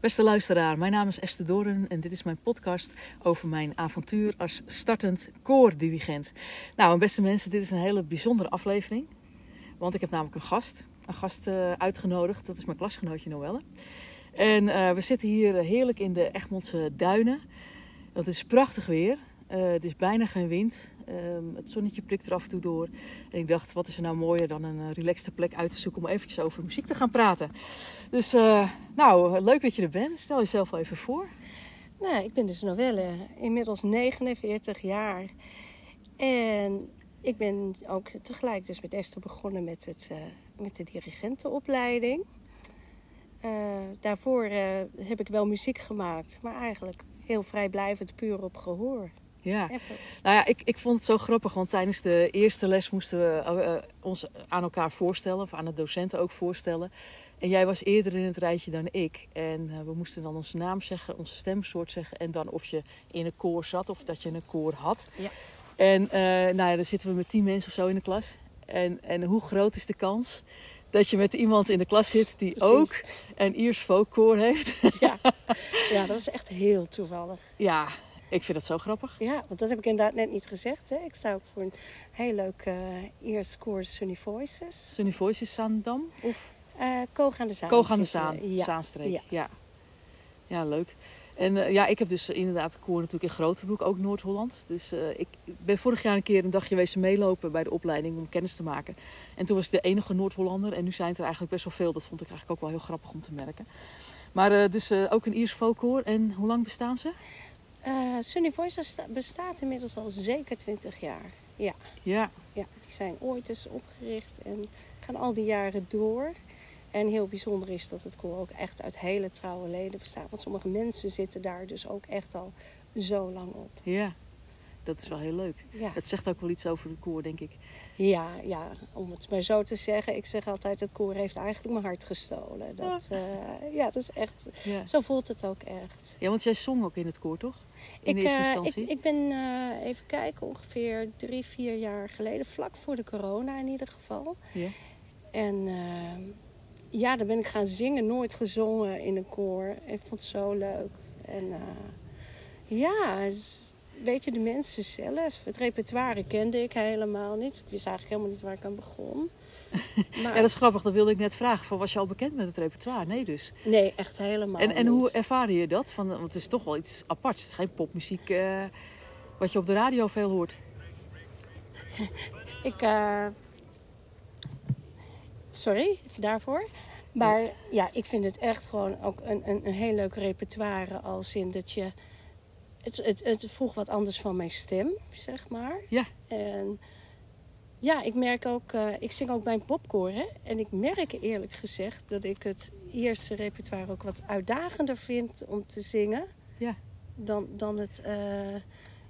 Beste luisteraar, mijn naam is Esther Doren en dit is mijn podcast over mijn avontuur als startend koordirigent. Nou, beste mensen, dit is een hele bijzondere aflevering. Want ik heb namelijk een gast, een gast uh, uitgenodigd. Dat is mijn klasgenootje Noelle. En uh, we zitten hier heerlijk in de Egmondse duinen. Het is prachtig weer. Het is bijna geen wind. Um, het zonnetje prikt er af en toe door. En ik dacht, wat is er nou mooier dan een uh, relaxte plek uit te zoeken om eventjes over muziek te gaan praten. Dus uh, nou, leuk dat je er bent. Stel jezelf wel even voor. Nou, ik ben dus Novelle, inmiddels 49 jaar. En ik ben ook tegelijk dus met Esther begonnen met, het, met de dirigentenopleiding. daarvoor heb ik wel muziek gemaakt, maar eigenlijk heel vrijblijvend puur op gehoor. Ja, nou ja, ik, ik vond het zo grappig, want tijdens de eerste les moesten we uh, ons aan elkaar voorstellen, of aan de docenten ook voorstellen. En jij was eerder in het rijtje dan ik. En uh, we moesten dan onze naam zeggen, onze stemsoort zeggen en dan of je in een koor zat of dat je een koor had. Ja. En uh, nou ja, dan zitten we met tien mensen of zo in de klas. En, en hoe groot is de kans dat je met iemand in de klas zit die Precies. ook een Iers folkkoor heeft? Ja. ja, dat is echt heel toevallig. Ja, ik vind dat zo grappig. Ja, want dat heb ik inderdaad net niet gezegd. Hè. Ik sta ook voor een heel leuk uh, eerste koers Sunny Voices. Sunny Voices Zaandam? Of? Uh, Koog aan de Zaan. Koog aan de Zaan, ja. Zaanstreek. Ja. ja. Ja, leuk. En uh, ja, ik heb dus inderdaad koor natuurlijk in Grotebroek, ook Noord-Holland. Dus uh, ik ben vorig jaar een keer een dagje wezen meelopen bij de opleiding om kennis te maken. En toen was ik de enige Noord-Hollander. En nu zijn het er eigenlijk best wel veel. Dat vond ik eigenlijk ook wel heel grappig om te merken. Maar dus ook een Iers folkkoor. En hoe lang bestaan ze? Uh, Sunny Voices bestaat inmiddels al zeker 20 jaar. Ja. Ja. ja. Die zijn ooit eens opgericht en gaan al die jaren door. En heel bijzonder is dat het koor ook echt uit hele trouwe leden bestaat. Want sommige mensen zitten daar dus ook echt al zo lang op. Ja, dat is wel heel leuk. Ja. Het zegt ook wel iets over het koor, denk ik. Ja, ja, om het maar zo te zeggen. Ik zeg altijd, het koor heeft eigenlijk mijn hart gestolen. Dat, ja. Uh, ja, dat is echt, ja. zo voelt het ook echt. Ja, want jij zong ook in het koor, toch? In ik, eerste uh, instantie? Ik, ik ben, uh, even kijken, ongeveer drie, vier jaar geleden, vlak voor de corona in ieder geval. Ja. En ja, dan ben ik gaan zingen, nooit gezongen in een koor. Ik vond het zo leuk. En ja, weet je, de mensen zelf. Het repertoire kende ik helemaal niet. Ik wist eigenlijk helemaal niet waar ik aan begon. Maar... Ja, dat is grappig. Dat wilde ik net vragen. Van, was je al bekend met het repertoire? Nee dus. Nee, echt helemaal En, en niet. hoe ervaarde je dat? Van, want het is toch wel iets aparts. Het is geen popmuziek uh, wat je op de radio veel hoort. ik... Uh... Sorry, even daarvoor. Maar ja. ja, ik vind het echt gewoon ook een, een, een heel leuk repertoire. Als in dat je het, het, het vroeg wat anders van mijn stem, zeg maar. Ja. En ja, ik merk ook, uh, ik zing ook bij een popkoor. Hè? En ik merk eerlijk gezegd dat ik het eerste repertoire ook wat uitdagender vind om te zingen. Ja. Dan, dan het uh,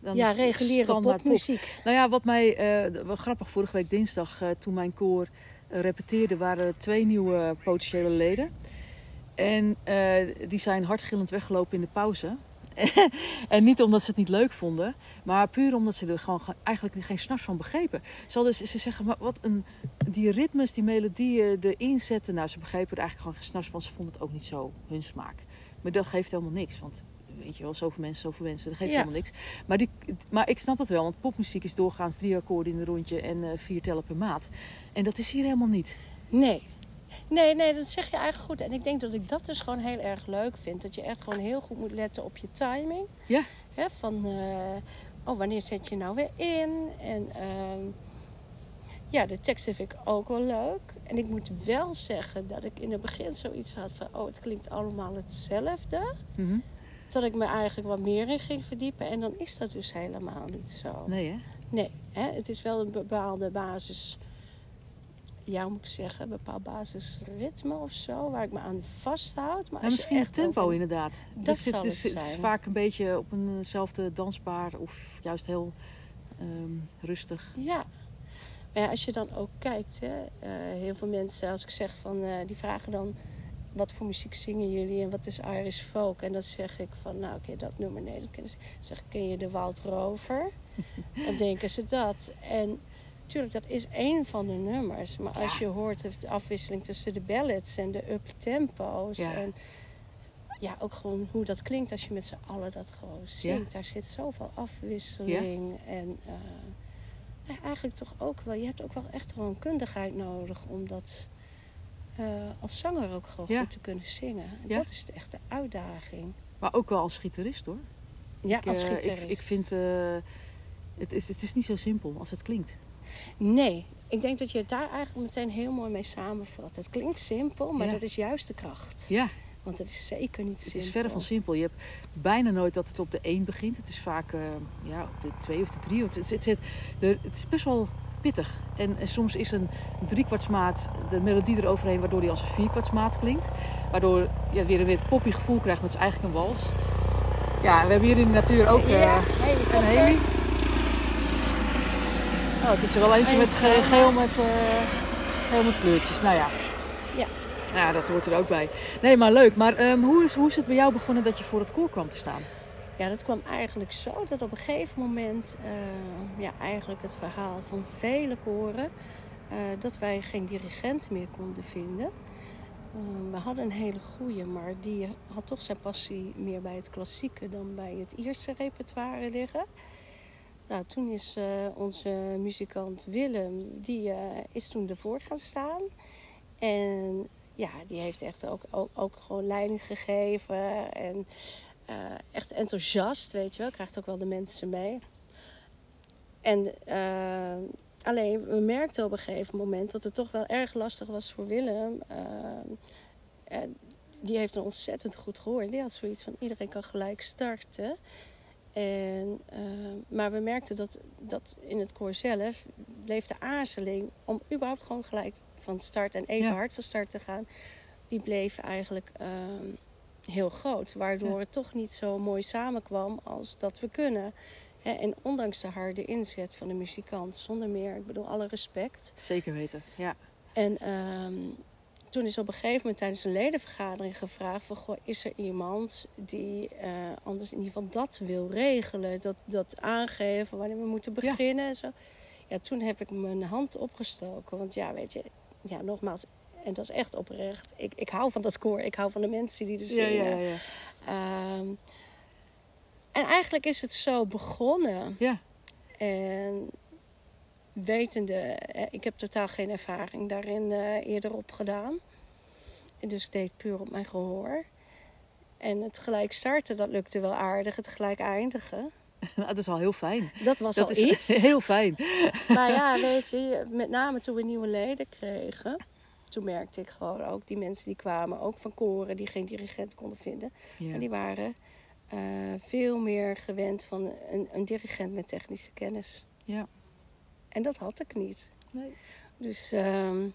dan ja, reguliere popmuziek. Pop. Nou ja, wat mij, uh, wat grappig, vorige week dinsdag toen mijn koor repeteerde, waren twee nieuwe potentiële leden. En die zijn hardgillend weggelopen in de pauze. en niet omdat ze het niet leuk vonden, maar puur omdat ze er gewoon eigenlijk geen snars van begrepen. Ze, hadden, ze zeggen, maar wat een, die ritmes, die melodieën, de inzetten, nou ze begrepen er eigenlijk gewoon geen snars van. Ze vonden het ook niet zo hun smaak. Maar dat geeft helemaal niks, want weet je wel, zoveel mensen, zoveel mensen, dat geeft ja. helemaal niks. Maar, die, maar ik snap het wel, want popmuziek is doorgaans drie akkoorden in een rondje en uh, vier tellen per maat. En dat is hier helemaal niet. Nee, Nee, nee, dat zeg je eigenlijk goed. En ik denk dat ik dat dus gewoon heel erg leuk vind. Dat je echt gewoon heel goed moet letten op je timing. Ja. Hè, van, uh, oh, wanneer zet je nou weer in? En uh, ja, de teksten vind ik ook wel leuk. En ik moet wel zeggen dat ik in het begin zoiets had van... oh, het klinkt allemaal hetzelfde. Mm -hmm. Dat ik me eigenlijk wat meer in ging verdiepen. En dan is dat dus helemaal niet zo. Nee, hè? Nee, hè? het is wel een bepaalde basis ja, hoe moet ik zeggen, een bepaald basisritme of zo, waar ik me aan vasthoud. Maar ja, misschien het tempo over... inderdaad. Dat dus het, is, het, vaak een beetje op eenzelfde dansbaar of juist heel um, rustig. Ja. Maar ja, als je dan ook kijkt, hè, uh, heel veel mensen, als ik zeg van, uh, die vragen dan, wat voor muziek zingen jullie en wat is Irish folk? En dan zeg ik van, nou oké, dat nummer, nee, dat ze. Dan zeg ik, ken je de Wild Rover? dan denken ze dat. En Tuurlijk, dat is één van de nummers. Maar als je hoort de afwisseling tussen de ballads en de up-tempo's. Ja. En ja, ook gewoon hoe dat klinkt als je met z'n allen dat gewoon zingt. Daar zit zoveel afwisseling. En uh, ja, eigenlijk toch ook wel, je hebt ook wel echt gewoon kundigheid nodig om dat uh, als zanger ook gewoon goed te kunnen zingen. En dat is de echte uitdaging. Maar ook wel als gitarist hoor. Ja, ik, als gitarist. Ik, ik vind, het, is, het is niet zo simpel als het klinkt. Nee, ik denk dat je het daar eigenlijk meteen heel mooi mee samenvat. Het klinkt simpel, maar dat is juist de kracht. Ja. Want het is zeker niet simpel. Het is verre van simpel. Je hebt bijna nooit dat het op de 1 begint. Het is vaak uh, ja, op de 2 of de 3. Het, het, het, het, is best wel pittig. En, en, soms is een driekwartsmaat de melodie eroverheen, waardoor die als een vierkwartsmaat klinkt. Waardoor je weer een weer poppy gevoel krijgt, maar het is eigenlijk een wals. Ja, we hebben hier in de natuur ook uh, ja, een heli. Oh, het is er wel eentje met geel met, uh, geel met kleurtjes. Nou ja. Ja. Ja, dat hoort er ook bij. Nee, maar leuk. Maar um, hoe, is, hoe is het bij jou begonnen dat je voor het koor kwam te staan? Ja, dat kwam eigenlijk zo dat op een gegeven moment, uh, ja, eigenlijk het verhaal van vele koren, uh, dat wij geen dirigent meer konden vinden. Uh, we hadden een hele goede, maar die had toch zijn passie meer bij het klassieke dan bij het Ierse repertoire liggen. Nou, toen is uh, onze muzikant Willem, die uh, is toen ervoor gaan staan. En ja, die heeft echt ook, ook, gewoon leiding gegeven. En uh, echt enthousiast, weet je wel. Krijgt ook wel de mensen mee. En alleen, we merkten op een gegeven moment dat het toch wel erg lastig was voor Willem. die heeft een ontzettend goed gehoor. Die had zoiets van iedereen kan gelijk starten. En, uh, maar we merkten dat, dat in het koor zelf bleef de aarzeling om überhaupt gewoon gelijk van start en even hard van start te gaan, die bleef eigenlijk uh, heel groot. Waardoor het toch niet zo mooi samenkwam als dat we kunnen. Hè, en ondanks de harde inzet van de muzikant, zonder meer, ik bedoel, alle respect. Zeker weten, ja. En um, toen is op een gegeven moment tijdens een ledenvergadering gevraagd: van, goh, is er iemand die uh, anders in ieder geval dat wil regelen? Dat, dat aangeven wanneer we moeten beginnen en zo. Ja, toen heb ik mijn hand opgestoken. Want ja, weet je, ja, nogmaals, en dat is echt oprecht. Ik, ik hou van dat koor, ik hou van de mensen die er zingen. Ja, ja, ja. Um, en eigenlijk is het zo begonnen. Ja. En wetende, eh, ik heb totaal geen ervaring daarin uh, eerder op gedaan. Dus ik deed puur op mijn gehoor. En het gelijk starten, dat lukte wel aardig. Het gelijk eindigen. dat is al heel fijn. Dat was dat al is iets. Heel fijn. Maar ja, weet je, met name toen we nieuwe leden kregen. Toen merkte ik gewoon ook, die mensen die kwamen, ook van koren, die geen dirigent konden vinden. Ja. En die waren uh, veel meer gewend van een, een dirigent met technische kennis. Ja. En dat had ik niet. Nee. Dus um,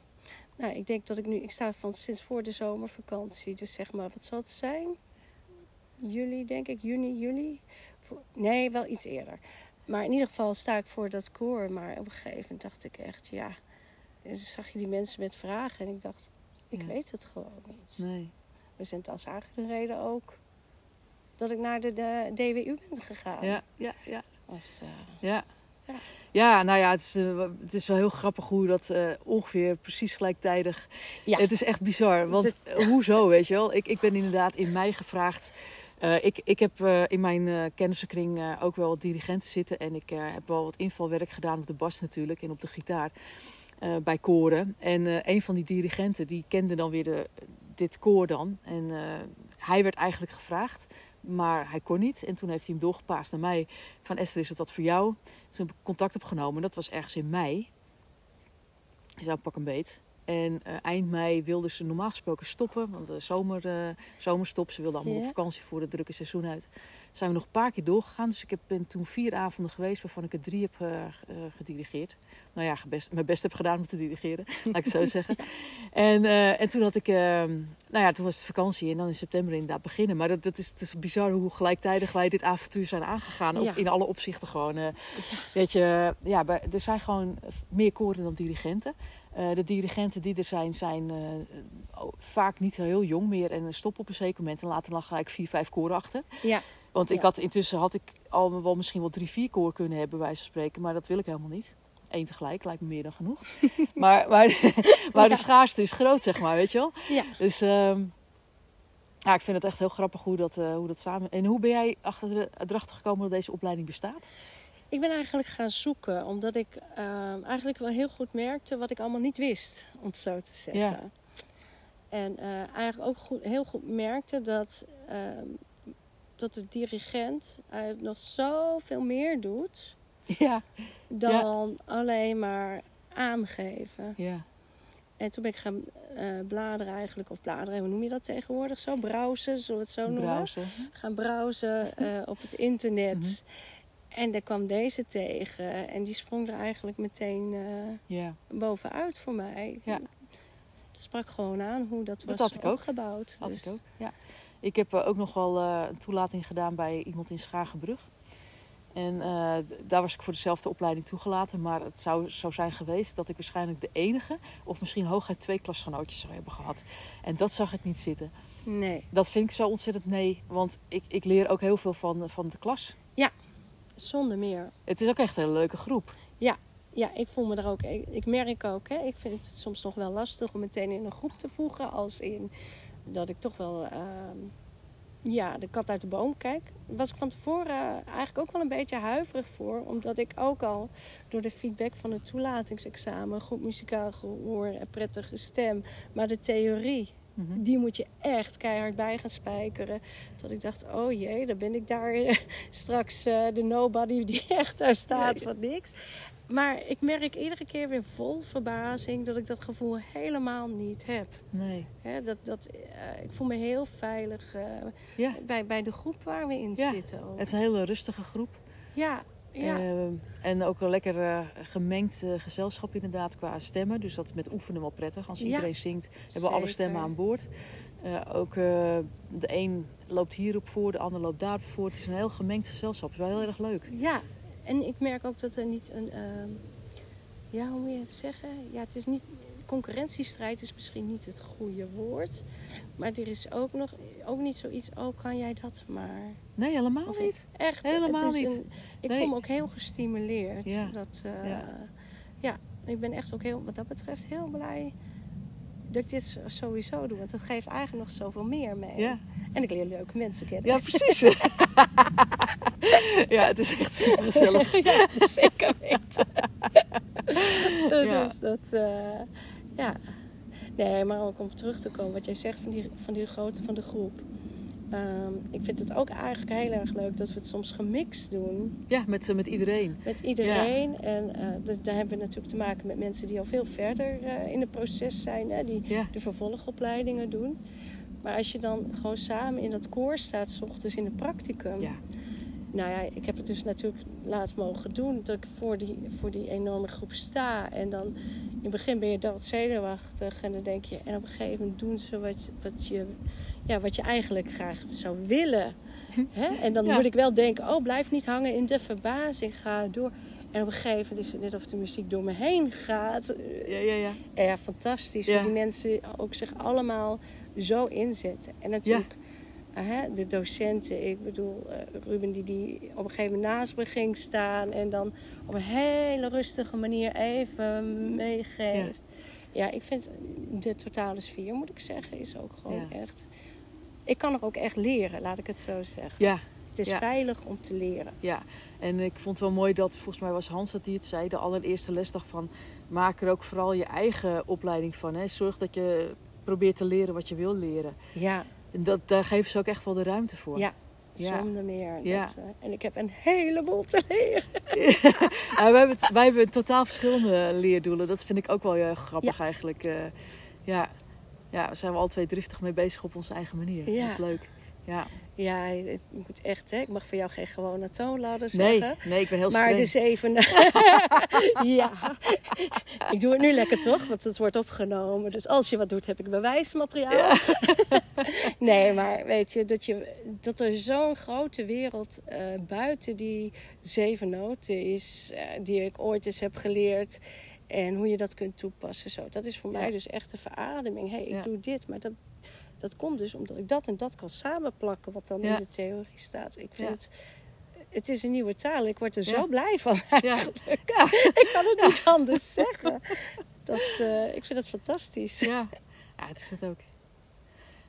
nou, ik denk dat ik nu, ik sta van sinds voor de zomervakantie, dus zeg maar, wat zal het zijn? Juli, denk ik, juni, juli. Nee, wel iets eerder. Maar in ieder geval sta ik voor dat koor. Maar op een gegeven moment dacht ik echt, ja. Dan zag je die mensen met vragen en ik dacht, ik ja. weet het gewoon niet. Nee. We zijn als aangereden ook dat ik naar de, de DWU ben gegaan. Ja, ja, ja. Dus, uh, ja. Ja. ja, nou ja, het is, uh, het is wel heel grappig hoe dat uh, ongeveer precies gelijktijdig. Ja. Het is echt bizar. Want het... hoezo, weet je wel? Ik, ik ben inderdaad in mei gevraagd. Uh, ik, ik heb in mijn kennissenkring ook wel wat dirigenten zitten. En ik heb wel wat invalwerk gedaan op de bas natuurlijk en op de gitaar. bij koren. En een van die dirigenten die kende dan weer de, dit koor dan. En hij werd eigenlijk gevraagd maar hij kon niet. En toen heeft hij hem doorgepaast naar mij. Van Esther, is het wat voor jou? Toen heb ik contact opgenomen. Dat was ergens in mei. Zou pak een beet. En uh, eind mei wilden ze normaal gesproken stoppen. Want de zomer, uh, zomerstop. Ze wilden allemaal yeah. op vakantie voor het drukke seizoen uit. Zijn we nog een paar keer doorgegaan. Dus ik heb, ben toen vier avonden geweest waarvan ik er drie heb uh, gedirigeerd. Nou ja, mijn best heb gedaan om te dirigeren. laat ik het zo zeggen. En, en toen had ik... Ehm, nou ja, toen was het vakantie. En dan in september inderdaad beginnen. Maar dat, dat is, het is bizar hoe gelijktijdig wij dit avontuur zijn aangegaan. Ook in alle opzichten gewoon. Ja. Weet je, ja, er zijn gewoon meer koren dan dirigenten. Uh, de dirigenten die er zijn, zijn uh, oh, vaak niet heel jong meer en stoppen op een zeker moment en laten dan gelijk vier, vijf koren achter. Ja. Want ik ja. had intussen had ik al wel misschien wel drie, vier koren kunnen hebben, bij wijze van spreken, maar dat wil ik helemaal niet. Eén tegelijk lijkt me meer dan genoeg. maar maar, maar ja. de schaarste is groot, zeg maar, weet je wel. Ja. Dus, um, Ja, ik vind het echt heel grappig hoe dat, eh, hoe dat samen... En hoe ben jij achter de, erachter gekomen dat deze opleiding bestaat? Ik ben eigenlijk gaan zoeken, omdat ik ehm, eigenlijk wel heel goed merkte wat ik allemaal niet wist, om het zo te zeggen. Ja. En eh, eigenlijk ook goed, heel goed merkte dat, ehm, dat de dirigent eigenlijk nog zoveel meer doet Ja. dan alleen maar aangeven. Ja. En toen ben ik gaan eh, bladeren eigenlijk, of bladeren, hoe noem je dat tegenwoordig zo? Browsen, zullen we het zo noemen? Gaan browsen eh, op het internet. Mhm. En daar kwam deze tegen. En die sprong er eigenlijk meteen eh, Ja. bovenuit voor mij. Ja. Het sprak gewoon aan hoe dat was Dat had ik ook. Had Dus- ik ook. Ja. Ik heb eh, ook nog wel eh, een toelating gedaan bij iemand in Schagenbrug. En daar was ik voor dezelfde opleiding toegelaten. Maar het zou zo zijn geweest dat ik waarschijnlijk de enige, of misschien hooguit twee klasgenootjes zou hebben gehad. En dat zag ik niet zitten. Nee, Dat vind ik zo ontzettend nee. Want ik, ik leer ook heel veel van, van de klas. Zonder meer. Het is ook echt een hele leuke groep. Ja, ik voel me er ook. Ik, ik merk ook, hè, ik vind het soms nog wel lastig om meteen in een groep te voegen. Als in dat ik toch wel ehm, ja, de kat uit de boom kijk. Daar was ik van tevoren eigenlijk ook wel een beetje huiverig voor. Omdat ik ook al door de feedback van het toelatingsexamen, goed muzikaal gehoor en prettige stem. Maar de theorie, Mhm. die moet je echt keihard bij gaan spijkeren. Dat ik dacht, oh jee, dan ben ik daar eh, straks eh, de nobody die echt daar staat Ja, van niks. Maar ik merk iedere keer weer vol verbazing dat ik dat gevoel helemaal niet heb. Nee. Hè, dat, dat, eh, ik voel me heel veilig Ja, bij, bij de groep waar we in Ja, zitten. ook. het is een hele rustige groep. Ja, ja. Eh, en ook een lekker eh, gemengd eh, gezelschap inderdaad qua stemmen. Dus dat is met oefenen wel prettig. Als Ja, iedereen zingt, hebben we alle stemmen aan boord. Eh, ook de een loopt hierop voor, de ander loopt daarop voor. Het is een heel gemengd gezelschap. Het is wel heel erg leuk. Ja, en ik merk ook dat er niet een. ehm, ja, hoe moet je het zeggen? Ja, het is niet. Concurrentiestrijd is misschien niet het goede woord. Maar er is ook nog ook niet zoiets. Oh, kan jij dat maar? Nee, helemaal Of niet. Echt. Helemaal niet. Een, ik Nee. voel me ook heel gestimuleerd. Ja. Dat, eh, Ja. ja. ik ben echt ook heel, wat dat betreft heel blij dat ik dit sowieso doe. Want dat geeft eigenlijk nog zoveel meer mee. Ja, En ik leer leuke mensen kennen. ja precies. ja, het is echt super gezellig. ja, zeker weten. Ja. Dus dat, eh, ja. Nee, maar ook om terug te komen, wat jij zegt van die, van die grootte van de groep. Ehm, ik vind het ook eigenlijk heel erg leuk dat we het soms gemixt doen Ja, met, eh, met iedereen. met iedereen. En eh, dus daar hebben we natuurlijk te maken met mensen die al veel verder eh, in het proces zijn, hè, die Ja, de vervolgopleidingen doen. Maar als je dan gewoon samen in dat koor staat, s ochtends in de practicum. ja. Nou ja, ik heb het dus natuurlijk laatst mogen doen. Dat ik voor die, voor die enorme groep sta. En dan het begin ben je dat zenuwachtig. En dan denk je, en op een gegeven moment doen ze wat, wat, je, ja, wat je eigenlijk graag zou willen. Hè? En dan Ja. moet ik wel denken, oh blijf niet hangen in de verbazing. Ga door. En op een gegeven moment is het net of de muziek door me heen gaat. ja, ja, ja. Ja, fantastisch. Ja. Hoe die mensen ook zich allemaal zo inzetten. En natuurlijk hè, de docenten. Ik bedoel, eh, Ruben die, die op een gegeven moment naast me ging staan. En dan op een hele rustige manier even meegeeft. Ja. ik vind de totale sfeer, moet ik zeggen, is ook gewoon Ja. echt... Ik kan er ook echt leren, laat ik het zo zeggen. ja. Het is Ja. veilig om te leren. Ja, en ik vond het wel mooi dat, volgens mij was Hans dat die het zei, de allereerste lesdag van maak er ook vooral je eigen opleiding van. Hè. Zorg dat je probeert te leren wat je wil leren. Ja, dat, daar geven ze ook echt wel de ruimte voor. Ja. Zonder meer. Ja. Dat, eh, en ik heb een heleboel te leren. Ja, wij, hebben wij hebben totaal verschillende leerdoelen. Dat vind ik ook wel heel erg grappig eigenlijk. Eh, ja. ja, daar zijn we al twee driftig mee bezig op onze eigen manier. Ja. Dat is leuk. Ja. Ja, het moet echt, hè. Ik mag voor jou geen gewone toonladder Nee, zeggen. nee, ik ben heel maar streng. dus even... ja, ik doe het nu lekker toch, want het wordt opgenomen. Dus als je wat doet, heb ik bewijsmateriaal. nee, maar weet je, dat, je, dat er zo'n grote wereld eh, buiten die zeven noten is... eh, die ik ooit eens heb geleerd... En hoe je dat kunt toepassen. Zo. Dat is voor Ja. mij dus echt de verademing. Hé, hey, ik Ja. doe dit, maar dat, dat komt dus omdat ik dat en dat kan samenplakken, wat dan Ja. in de theorie staat. Ik vind Ja. het, het is een nieuwe taal. Ik word er zo blij van. Ja. Ja. ik kan het niet anders zeggen. Dat, eh, ik vind het fantastisch. Ja. ja, het is het ook.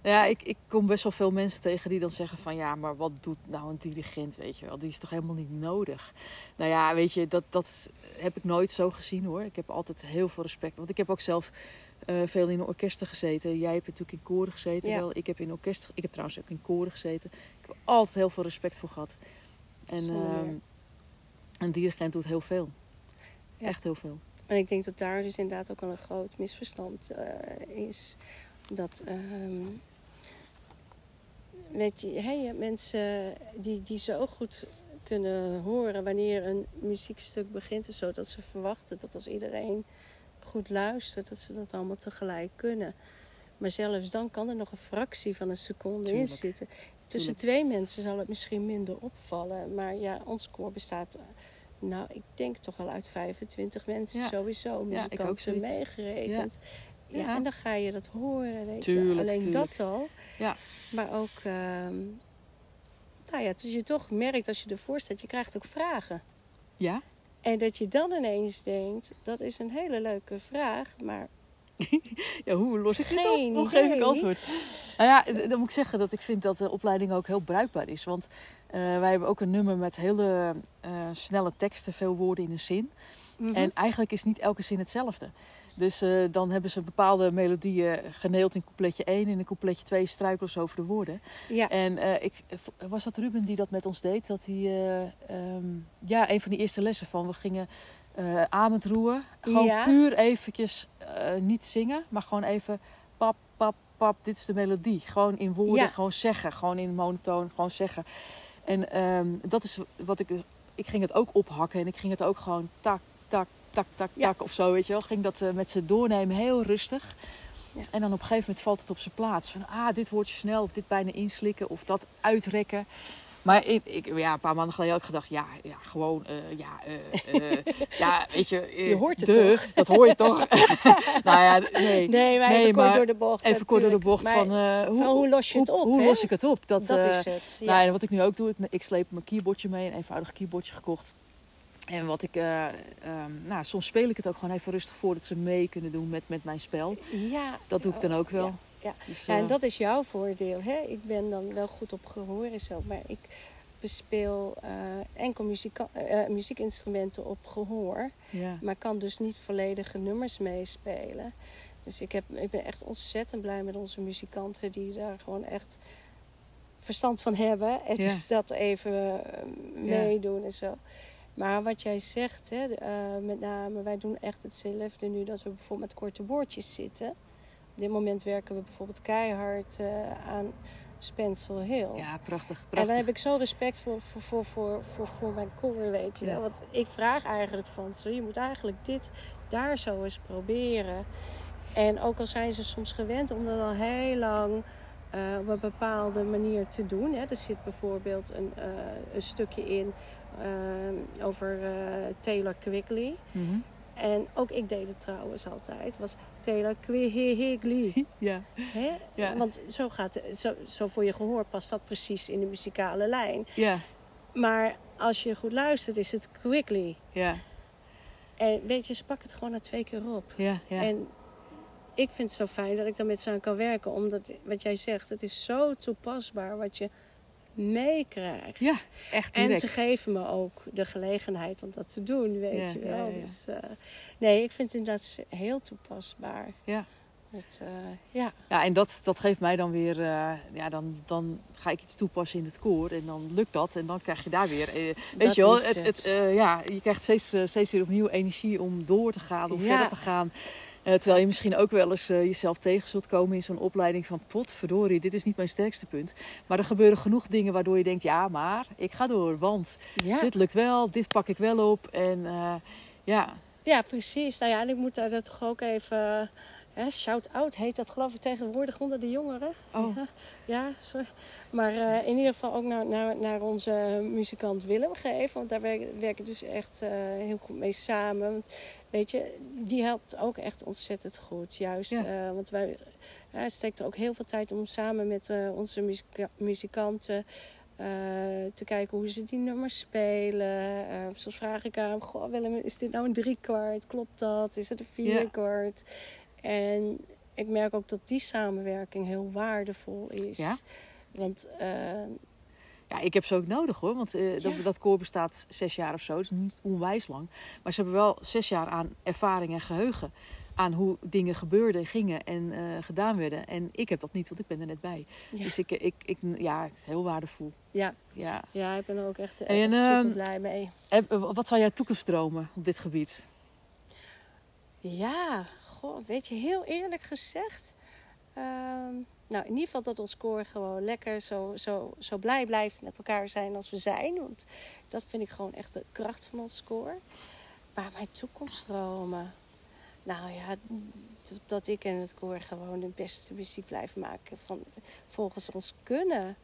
Ja, ik, ik kom best wel veel mensen tegen die dan zeggen van ja, maar wat doet nou een dirigent, weet je wel? Die is toch helemaal niet nodig. Nou ja, weet je, dat, dat heb ik nooit zo gezien hoor. Ik heb altijd heel veel respect. Want ik heb ook zelf eh, veel in orkesten gezeten. Jij hebt natuurlijk in koren gezeten. Ja. Wel. Ik heb in orkest, ik heb trouwens ook in koren gezeten. Ik heb altijd heel veel respect voor gehad. En ehm, een dirigent doet heel veel. Ja. Echt heel veel. En ik denk dat daar dus inderdaad ook al een groot misverstand eh, is. Dat, ehm, weet je, hebt mensen die, die zo goed kunnen horen wanneer een muziekstuk begint. Zodat ze verwachten dat als iedereen goed luistert, dat ze dat allemaal tegelijk kunnen. Maar zelfs dan kan er nog een fractie van een seconde in zitten. Tussen Tuurlijk. twee mensen zal het misschien minder opvallen. Maar ja, ons koor bestaat, nou, ik denk toch wel uit 25 mensen Ja. sowieso. Ja, ik ook Muzikanten zoiets. meegerekend. Ja. Ja. en dan ga je dat horen, weet Tuurlijk, je. Alleen tuurlijk. dat al. Ja. Maar ook, ehm, nou ja, dus je toch merkt als je ervoor staat, je krijgt ook vragen. Ja? En dat je dan ineens denkt, dat is een hele leuke vraag, maar Ja, hoe los ik dit op? Hoe geef ik antwoord? Nou ja, dan moet ik zeggen dat ik vind dat de opleiding ook heel bruikbaar is. Want eh, wij hebben ook een nummer met hele eh, snelle teksten, veel woorden in een zin. Mhm. En eigenlijk is niet elke zin hetzelfde. Dus eh, dan hebben ze bepaalde melodieën geneeld in coupletje 1. En in coupletje 2 struikelen ze over de woorden. ja, En eh, ik, was dat Ruben die dat met ons deed? Dat hij, eh, ehm, ja, een van die eerste lessen van. We gingen roeien. Gewoon Ja. puur eventjes eh, niet zingen, maar gewoon even pap, pap, pap. Dit is de melodie. Gewoon in woorden, Ja. gewoon zeggen. Gewoon in monotoon, gewoon zeggen. En ehm, dat is wat ik... Ik ging het ook ophakken en ik ging het ook gewoon tak, tak, tak, tak, Ja. tak of zo, weet je wel. Ging dat eh, met ze doornemen, heel rustig. Ja. En dan op een gegeven moment valt het op zijn plaats. Van, ah, dit woordje snel, of dit bijna inslikken, of dat uitrekken. Maar ik, ik, ja, een paar maanden geleden had ik gedacht, ja, ja gewoon, eh, ja, eh, eh, ja, weet je. Je hoort het toch? Dat hoor je toch? nou ja, nee. nee, maar nee, even kort door de bocht. Even kort door de bocht Maar van, hoe, van hoe los je het op, Hoe los ik het op? Dat, dat is het. Ja. nou, en wat ik nu ook doe, ik, ik sleep mijn keyboardje mee, een eenvoudig keyboardje gekocht. En wat ik, eh, ehm, nou, soms speel ik het ook gewoon even rustig voor dat ze mee kunnen doen met, met mijn spel. ja, Dat doe ik dan ook wel. Ja, ja. Dus, Ja, en eh, dat is jouw voordeel. Hè? Ik ben dan wel goed op gehoor en zo, maar ik bespeel eh, enkel muzika- eh, muziekinstrumenten op gehoor. ja. Maar kan dus niet volledige nummers meespelen. Dus ik, heb, ik ben echt ontzettend blij met onze muzikanten die daar gewoon echt verstand van hebben. En Ja. dus dat even meedoen en zo. Maar wat jij zegt, hè, met name, wij doen echt hetzelfde nu dat we bijvoorbeeld met korte woordjes zitten. Op dit moment werken we bijvoorbeeld keihard eh, aan Spencer Hill. ja, prachtig. En prachtig. daar heb ik zo respect voor, voor, voor, voor, voor, voor mijn koor, weet je Ja. wel. Want ik vraag eigenlijk van ze, je moet eigenlijk dit daar zo eens proberen. En ook al zijn ze soms gewend om dat al heel lang eh, op een bepaalde manier te doen. Hè. Er zit bijvoorbeeld een, eh, een stukje in eh, over Taylor Quigley. Mhm. En ook ik deed het trouwens altijd. was Taylor Quigley. Ja, Hè? Ja. Want zo, gaat, zo, zo voor je gehoor past dat precies in de muzikale lijn. ja, Maar als je goed luistert, is het quickly. ja, En weet je, ze pakken het gewoon na twee keer op. ja, ja. En ik vind het zo fijn dat ik dan met ze aan kan werken. Omdat, wat jij zegt, het is zo toepasbaar wat je meekrijgt. ja echt En direct. ze geven me ook de gelegenheid om dat te doen, weet je wel. Dus, eh, nee, ik vind het inderdaad heel toepasbaar. Ja. Het, eh, ja. Ja, en dat, dat geeft mij dan weer, eh, ja, dan, dan ga ik iets toepassen in het koor en dan lukt dat en dan krijg je daar weer, weet Dat je wel, het, het. ja, je krijgt steeds, steeds weer opnieuw energie om door te gaan, om Ja. verder te gaan. Eh, terwijl je misschien ook wel eens eh, jezelf tegen zult komen in zo'n opleiding van potverdorie, dit is niet mijn sterkste punt. Maar er gebeuren genoeg dingen waardoor je denkt, ja, maar ik ga door, want Ja. dit lukt wel, dit pak ik wel op. En eh, ja, ja, precies. Nou ja, en ik moet daar dat toch ook even... Shout-out heet dat geloof ik tegenwoordig onder de jongeren. oh, Ja, ja, sorry. Maar in ieder geval ook naar, naar, naar onze muzikant Willem geven. Want daar werk, werk ik dus echt heel goed mee samen. Weet je, die helpt ook echt ontzettend goed. Juist, Ja. eh, want wij, hij steekt er ook heel veel tijd om samen met eh, onze muzika- muzikanten... eh, te kijken hoe ze die nummers spelen. Soms vraag ik aan hem, goh Willem, is dit nou een driekwart? Klopt dat? Is het een vierkwart? En ik merk ook dat die samenwerking heel waardevol is. Ja? Want Ja, ik heb ze ook nodig hoor. Want eh, dat, Ja. dat koor bestaat zes jaar of zo. Dat is niet onwijs lang. Maar ze hebben wel zes jaar aan ervaring en geheugen. Aan hoe dingen gebeurden, gingen en eh, gedaan werden. En ik heb dat niet, want ik ben er net bij. ja, Dus ik, ik, ik, ja, het is heel waardevol. ja, Ja. ja, ik ben er ook echt, En, echt ehm, super blij mee. En, eh, wat zijn jouw toekomstdromen op dit gebied? Ja, goh, weet je, heel eerlijk gezegd. Ehm, nou, in ieder geval dat ons koor gewoon lekker zo, zo, zo blij blijft met elkaar zijn als we zijn. Want dat vind ik gewoon echt de kracht van ons koor. Maar mijn toekomstdromen. Nou ja, dat ik en het koor gewoon de beste muziek blijven maken van, volgens ons kunnen.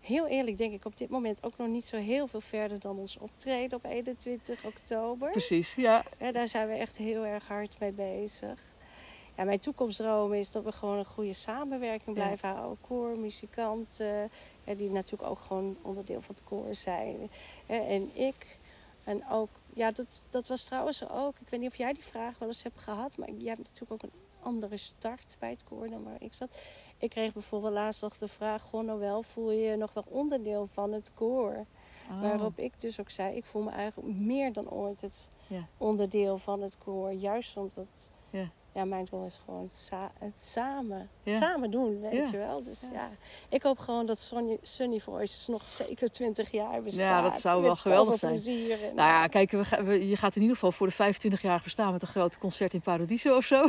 Heel eerlijk denk ik op dit moment ook nog niet zo heel veel verder dan ons optreden op 21 oktober. Precies, ja. Ja, daar zijn we echt heel erg hard mee bezig. Ja, mijn toekomstdroom is dat we gewoon een goede samenwerking Ja. blijven houden. Koor, muzikanten, die natuurlijk ook gewoon onderdeel van het koor zijn. En ik. En ook, ja, dat, dat was trouwens ook, ik weet niet of jij die vraag wel eens hebt gehad, maar jij hebt natuurlijk ook een andere start bij het koor dan waar ik zat. Ik kreeg bijvoorbeeld laatst nog de vraag, goh Noël, voel je je nog wel onderdeel van het koor? Oh. Waarop ik dus ook zei, ik voel me eigenlijk meer dan ooit het Ja. onderdeel van het koor. Juist omdat Ja. mijn doel is gewoon het, sa- het samen, Ja. samen doen, weet Ja. je wel. Dus Ja. ja. ik hoop gewoon dat Sonny, Sunny Voices nog zeker 20 jaar bestaat. Ja, dat zou wel geweldig zijn. Plezier en, Nou ja, kijk, we ga- we- je gaat in ieder geval voor de 25 jaar bestaan met een groot concert in Paradiso of zo.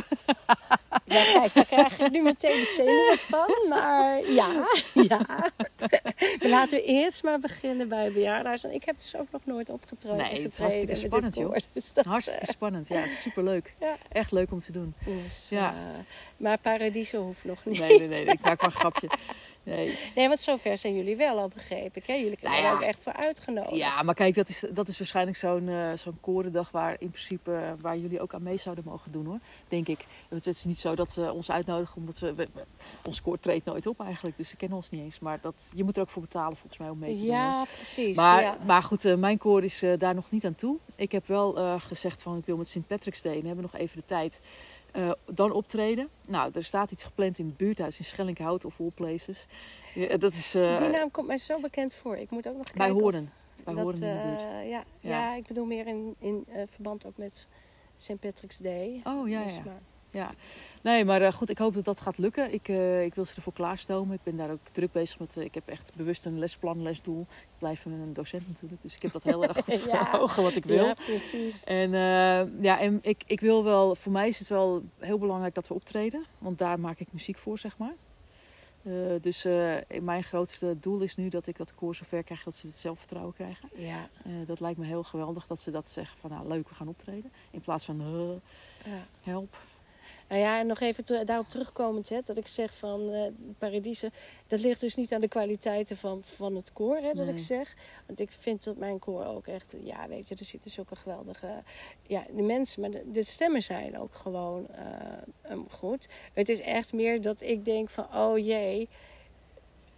Ja, kijk, daar krijg ik nu meteen de zenuwen van. Maar ja, ja. Laten we eerst maar beginnen bij. Want ik heb dus ook nog nooit opgetreden. Nee, het is hartstikke spannend, joh. koor. Dus dat, Hartstikke spannend. Ja, superleuk. Echt leuk om te doen. Dus, Ja. ja. maar Paradiso hoeft nog niet. Nee, nee, nee. Ik maak maar een grapje. Nee. Nee, want zover zijn jullie wel al, begreep ik. Hè? Jullie Nou zijn er ook echt voor uitgenodigd. Ja, maar kijk, dat is, dat is waarschijnlijk zo'n eh, zo'n korendag waar in principe eh, waar jullie ook aan mee zouden mogen doen hoor. Denk ik. Het is niet zo dat ze ons uitnodigen omdat we, we- we- ons koor treedt nooit op eigenlijk. Dus ze kennen ons niet eens. Maar dat, je moet er ook voor betalen volgens mij om mee te doen. hoor. Ja, precies. Maar, ja. maar goed, eh, mijn koor is eh, daar nog niet aan toe. Ik heb wel eh, gezegd van ik wil met St. Patrick's Day en hebben nog even de tijd. Eh, dan optreden. Nou, er staat iets gepland in het buurthuis in Schellinghout of all places. Ja, dat is eh, Die naam komt mij zo bekend voor. Ik moet ook nog kijken. bij Horen. Bij dat, Horen in de buurt. eh, ja, Ja. ja. ik bedoel meer in, in verband ook met St. Patrick's Day. Oh ja, Dus, ja. maar- Ja, nee, maar eh, goed, ik hoop dat dat gaat lukken. Ik, eh, ik wil ze ervoor klaarstomen. Ik ben daar ook druk bezig met. eh, ik heb echt bewust een lesplan, lesdoel. Ik blijf een docent natuurlijk, dus ik heb dat heel erg goed voor Ja. ogen wat ik wil. Ja, precies. En ja, en ik, ik wil wel, voor mij is het wel heel belangrijk dat we optreden, want daar maak ik muziek voor, zeg maar. Dus mijn grootste doel is nu dat ik dat koor zover krijg dat ze het zelfvertrouwen krijgen. Ja, dat lijkt me heel geweldig dat ze dat zeggen van nou leuk, we gaan optreden. In plaats van ja. help. Nou ja, en nog even te- daarop terugkomend, hè, dat ik zeg van eh Paradise, dat ligt dus niet aan de kwaliteiten van, van het koor, hè, dat Nee. ik zeg. Want ik vind dat mijn koor ook echt, ja, weet je, er zitten zulke geweldige, ja, de mensen, maar de, de stemmen zijn ook gewoon eh, um, goed. Het is echt meer dat ik denk van, oh jee,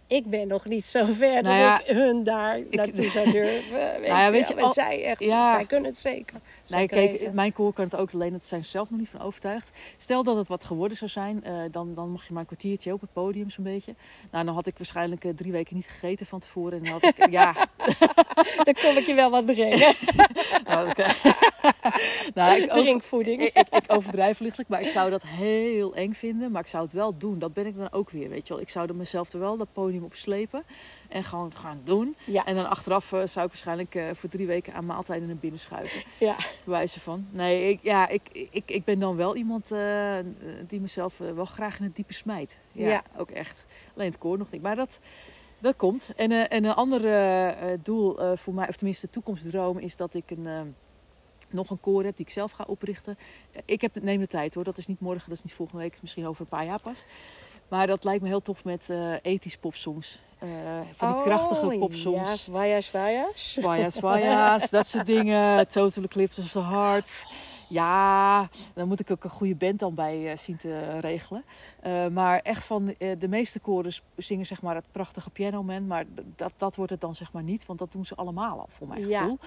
ik ben nog niet zo ver Nou ja, dat ik hun daar naartoe zou durven. Weet, ja, je, weet je, al- zij echt, ja. zij kunnen het zeker. Zeker kijk, mijn koor kan het ook alleen, dat zijn ze zelf nog niet van overtuigd. Stel dat het wat geworden zou zijn, eh, dan, dan mag je maar een kwartiertje op het podium zo'n beetje. Nou, dan had ik waarschijnlijk eh, drie weken niet gegeten van tevoren. En dan had ik, ja, Dan kom ik je wel wat brengen. nou, ik, nou, ik, over- Drinkvoeding. ik, ik, ik overdrijf lichtelijk, maar ik zou dat heel eng vinden. Maar ik zou het wel doen. Dat ben ik dan ook weer, weet je wel. Ik zou er mezelf er wel dat podium op slepen. En gewoon gaan doen. Ja. En dan achteraf eh, zou ik waarschijnlijk eh, voor drie weken aan maaltijden naar binnen schuiven. Ja. Bewijzen van. Nee, ik, ja, ik, ik, ik ben dan wel iemand eh, die mezelf wel graag in het diepe smijt. Ja, Ja. ook echt. Alleen het koor nog niet. Maar dat, dat komt. En, en een ander doel voor mij, of tenminste toekomstdroom, is dat ik een, nog een koor heb die ik zelf ga oprichten. Ik heb, neem de tijd hoor. Dat is niet morgen, dat is niet volgende week. Misschien over een paar jaar pas. Maar dat lijkt me heel tof met eh ethisch popsongs. Eh, van die krachtige Oh, popsongs. Ja, zwaaiers. Swaya's, swaya's, dat soort dingen. Total Eclipse of the Heart. Ja, dan moet ik ook een goede band dan bij eh, zien te regelen. Eh, maar echt van eh, de meeste koren zingen zeg maar het prachtige pianoman. Maar dat, dat wordt het dan zeg maar niet. Want dat doen ze allemaal al voor mijn gevoel.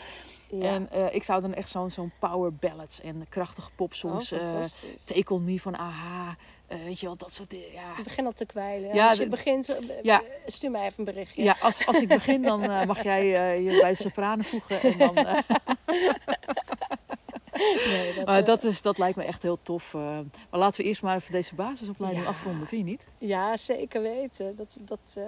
Ja. En ik zou dan echt zo'n zo'n power ballads en krachtige popsongs. oh. Take on me van AHA. weet je wel, dat soort dingen. Ja, Ik begin al te kwijlen. Ja, Als je begint, Ja. stuur mij even een berichtje. ja als, als ik begin dan mag jij je bij de sopranen voegen. En dan, Nee, dat, maar eh, dat, is, dat lijkt me echt heel tof. eh. maar laten we eerst maar even deze basisopleiding Ja. afronden, vind je niet? Ja, zeker weten. Dat, dat, eh,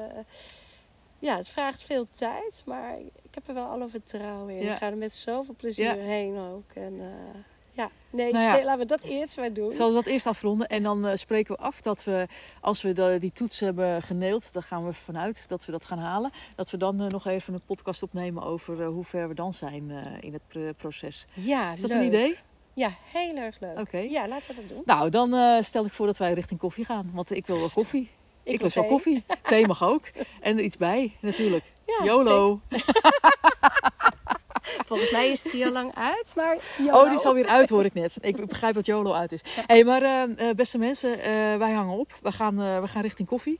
ja, het vraagt veel tijd, maar ik heb er wel alle vertrouwen in. Ja. Ik ga er met zoveel plezier heen ook. En, ja, nee, Nou ja. laten we dat eerst maar doen. Zullen we dat eerst afronden? En dan eh, spreken we af dat we, als we de, die toets hebben geneeld, daar gaan we vanuit dat we dat gaan halen. Dat we dan eh, nog even een podcast opnemen over eh, hoe ver we dan zijn in het pr- proces. Ja, Is dat leuk. een idee? Ja, heel erg leuk. Oké. Ja, laten we dat doen. Nou, dan stel ik voor dat wij richting koffie gaan. Want ik wil wel koffie. Ik, wil wel koffie. Thee mag ook. En er iets bij, natuurlijk. Ja, YOLO. Volgens mij is het hier al lang uit, maar Oh, die is alweer uit, hoor ik net. Ik begrijp dat YOLO uit is. Hé, hey, maar eh, eh, beste mensen, eh, wij hangen op. We gaan, eh, we gaan richting koffie.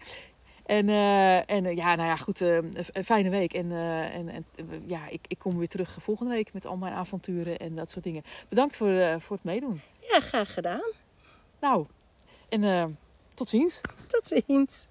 En, eh, en ja, nou ja, goed, eh, een fijne week. En, eh, en, en ja, ik, ik kom weer terug volgende week met al mijn avonturen en dat soort dingen. Bedankt voor, eh, voor het meedoen. Ja, graag gedaan. Nou, en eh, tot ziens. Tot ziens.